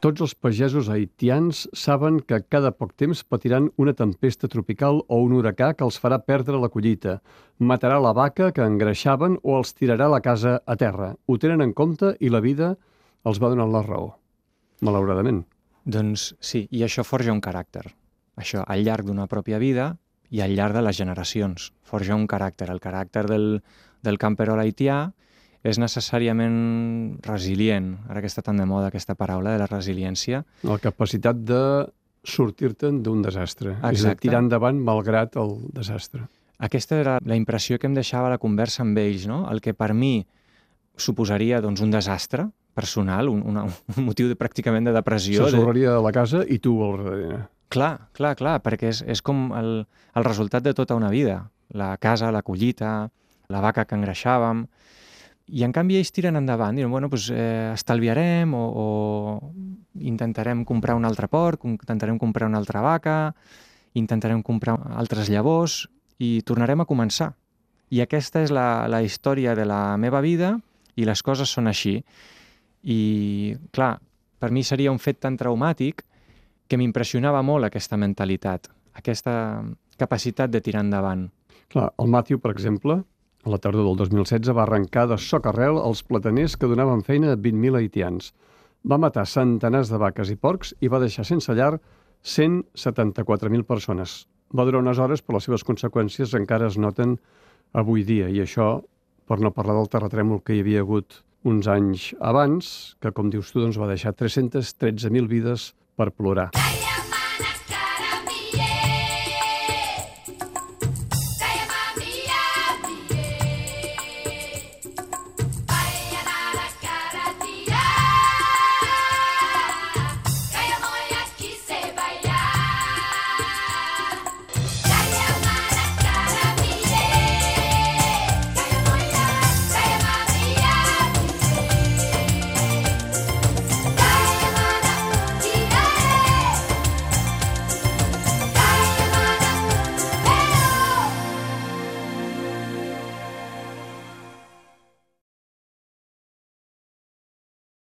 Tots els pagesos haitians saben que cada poc temps patiran una tempesta tropical o un huracà que els farà perdre la collita, matarà la vaca que engreixaven o els tirarà la casa a terra. Ho tenen en compte i la vida els va donant la raó, malauradament. Doncs sí, i això forja un caràcter. Això, al llarg d'una pròpia vida i al llarg de les generacions. Forja un caràcter. El caràcter del, del camperol haitià és necessàriament resilient, ara que està tan de moda aquesta paraula de la resiliència. La capacitat de sortir-te'n d'un desastre. Exacte. És a dir, tirar endavant malgrat el desastre. Aquesta era la impressió que em deixava la conversa amb ells, no? El que per mi suposaria doncs, un desastre personal, un, una, un motiu de, pràcticament de depressió. S'ensorraria de... la casa i tu al darrere. Clar, clar, clar, perquè és, és com el, el resultat de tota una vida. La casa, la collita, la vaca que engreixàvem... I en canvi ells tiren endavant, diuen, bueno, doncs, eh, estalviarem o, o intentarem comprar un altre porc, intentarem comprar una altra vaca, intentarem comprar altres llavors i tornarem a començar. I aquesta és la, la història de la meva vida i les coses són així. I, clar, per mi seria un fet tan traumàtic que m'impressionava molt aquesta mentalitat, aquesta capacitat de tirar endavant. Clar, el Matthew, per exemple, a la tardor del 2016 va arrencar de socarrel els plataners que donaven feina a 20.000 haitians. Va matar centenars de vaques i porcs i va deixar sense llar 174.000 persones. Va durar unes hores, però les seves conseqüències encara es noten avui dia, i això per no parlar del terratrèmol que hi havia hagut uns anys abans, que, com dius tu, doncs, va deixar 313.000 vides per plorar.